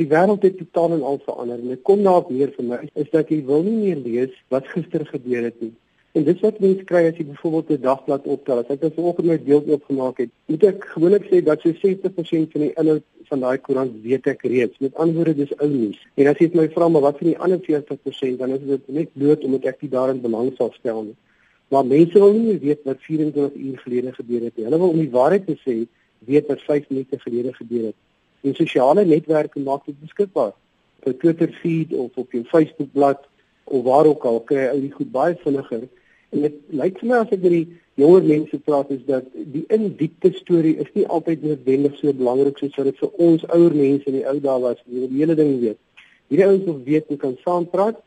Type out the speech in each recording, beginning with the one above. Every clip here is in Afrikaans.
Die wêreld het totaal en al verander en dit kom daarop neer vir my is dat jy wil nie meer lees wat gister gebeur het nie. En dit wat mense kry as jy byvoorbeeld 'n dagblad optel, as ek dit vanoggend my deel oopgemaak het, moet ek gewoonlik sê dat so 60% van die inhoud van daai koerant weet ek reeds. Met ander woorde, dis ou nuus. En as jy my vra maar wat van die ander 40%, dan is dit net bloot omdat ek nie daarin belang sal stel nie. Maar mense wil nie weet wat 24 uur gelede gebeur het nie. Hulle wil om die waarheid te sê, weet wat 5 minute gelede gebeur het. En sosiale netwerke maak dit beskikbaar. Op 'n Twitter feed of op jou Facebook bladsy of waar ook al kry jy die goed baie vinniger. En dit lyk vir my as ek met die jonger mense praat is dat die in diepte storie is nie altyd noodwendig so belangrik soos wat dit vir ons ouer mense in die ou dae was. Die hele ding weet. Hierdie ouens wil weet hoe kan saam praat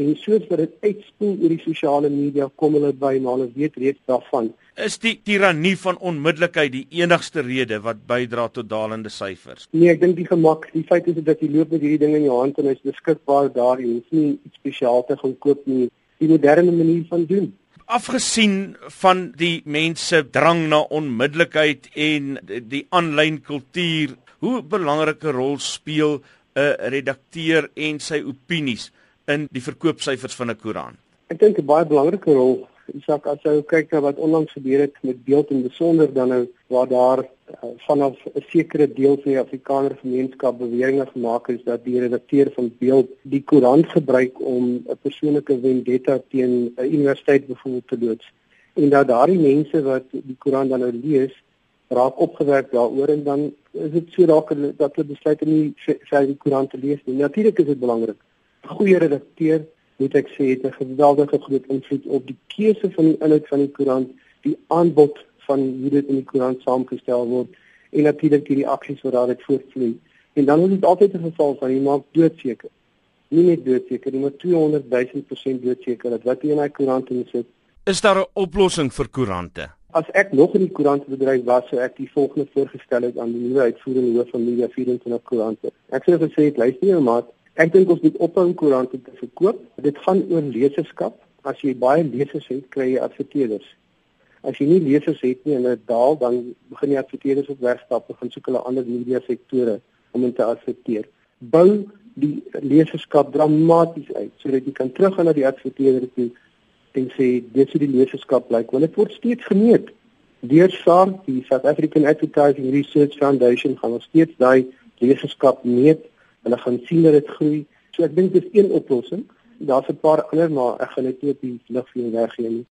en soos wat dit uitspoel oor die sosiale media kom hulle by en hulle weet reeds daarvan. Is die tirannie van onmiddellikheid die enigste rede wat bydra tot dalende syfers? Nee, ek dink die gemak, die feit is dat jy loop met hierdie ding in jou hand en hy's beskikbaar daar, jy hoef nie iets spesiaal te gaan koop nie. Die moderne manier van doen. Afgesien van die mense drang na onmiddellikheid en die aanlyn kultuur, hoe belangrike rol speel 'n redakteur en sy opinies? In die verkoopsyfers van 'n koerant? Ek dink 'n baie belangrike rol. Isak as jy kyk na wat onlangs gebeur het met beeld en besonder dan nou waar daar uh, vanaf 'n sekere deel van die Afrikaner gemeenskap beweringe gemaak is dat die redakteur van beeld die koerant gebruik om 'n persoonlike vendetta teen 'n universiteit byvoorbeeld te loods en dat daardie mense wat die koerant dan nou lees raak opgewerk daaroor en dan is dit so dalk dat hulle besluit om nie vir die koerant te lees nie. Natuurlik is dit belangrik goeie redakteur moet ek sê het 'n geweldige groot invloed op die keuse van die inhoud van die koerant, die aanbod van hoe dit in die koerant saamgestel word en natuurlik die reaksies wat daaruit voortvloei. En dan is dit altyd 'n geval van iemand doodseker. Nie net doodseker, maar 200 000% doodseker dat wat in hy koerant insit. Is daar 'n oplossing vir koerante? As ek nog in die koerantbedryf was, sou ek die volgende voorgestel het aan die nuwe uitvoerende hoof van Media 24 koerante. Ek sou gesê het, luister jy maar Ek dink ons moet ophou om koerante te verkoop. Dit gaan oor leserskap. As jy baie lesers het, kry jy adverteerders. As jy nie lesers het nie en dit daal, dan begin die adverteerders op wegstap en gaan soek hulle ander media sektore om in te adverteer. Bou die leserskap dramaties uit sodat jy kan teruggaan na die adverteerder toe en sê dit is die leserskap lyk want dit word steeds gemeet. Deur SARS, die South African Advertising Research Foundation, gaan ons steeds daai leserskap meet Hulle gaan sien dat dit groei. So ek dink dis een oplossing. Daar's 'n paar ander maar ek gaan dit nie op die lig vir jou weggee nie.